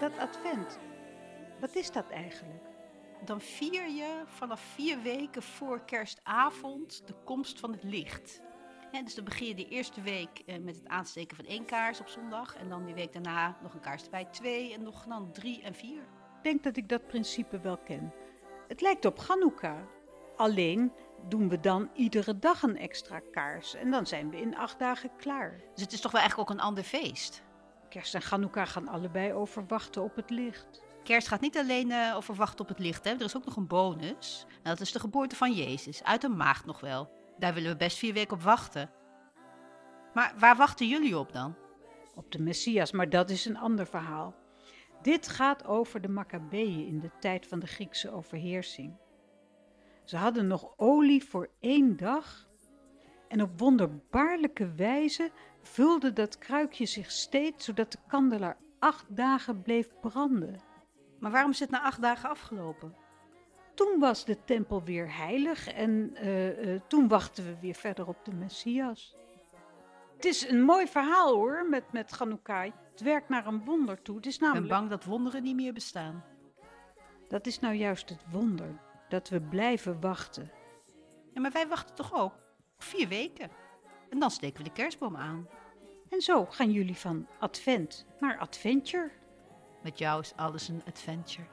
Dat advent, wat is dat eigenlijk? Dan vier je vanaf vier weken voor kerstavond de komst van het licht. Dus dan begin je de eerste week eh, met het aansteken van één kaars op zondag. En dan die week daarna nog een kaars erbij, twee en nog dan drie en vier. Ik denk dat ik dat principe wel ken. Het lijkt op Hanukkah. Alleen doen we dan iedere dag een extra kaars. En dan zijn we in acht dagen klaar. Dus het is toch wel eigenlijk ook een ander feest. Kerst en Hanukkah gaan allebei over wachten op het licht. Kerst gaat niet alleen eh, over wachten op het licht. Hè. Er is ook nog een bonus. En dat is de geboorte van Jezus. Uit een maagd nog wel. Daar willen we best vier weken op wachten. Maar waar wachten jullie op dan? Op de Messias, maar dat is een ander verhaal. Dit gaat over de Maccabeeën in de tijd van de Griekse overheersing. Ze hadden nog olie voor één dag. En op wonderbaarlijke wijze vulde dat kruikje zich steeds, zodat de kandelaar acht dagen bleef branden. Maar waarom is het na acht dagen afgelopen? Toen was de tempel weer heilig en eh, eh, toen wachten we weer verder op de Messias. Het is een mooi verhaal hoor, met, met Chanukka. Het werkt naar een wonder toe. Het is Ik ben namelijk... bang dat wonderen niet meer bestaan. Dat is nou juist het wonder, dat we blijven wachten. Ja, maar wij wachten toch ook? Vier weken. En dan steken we de kerstboom aan. En zo gaan jullie van advent naar adventure. Met jou is alles een adventure.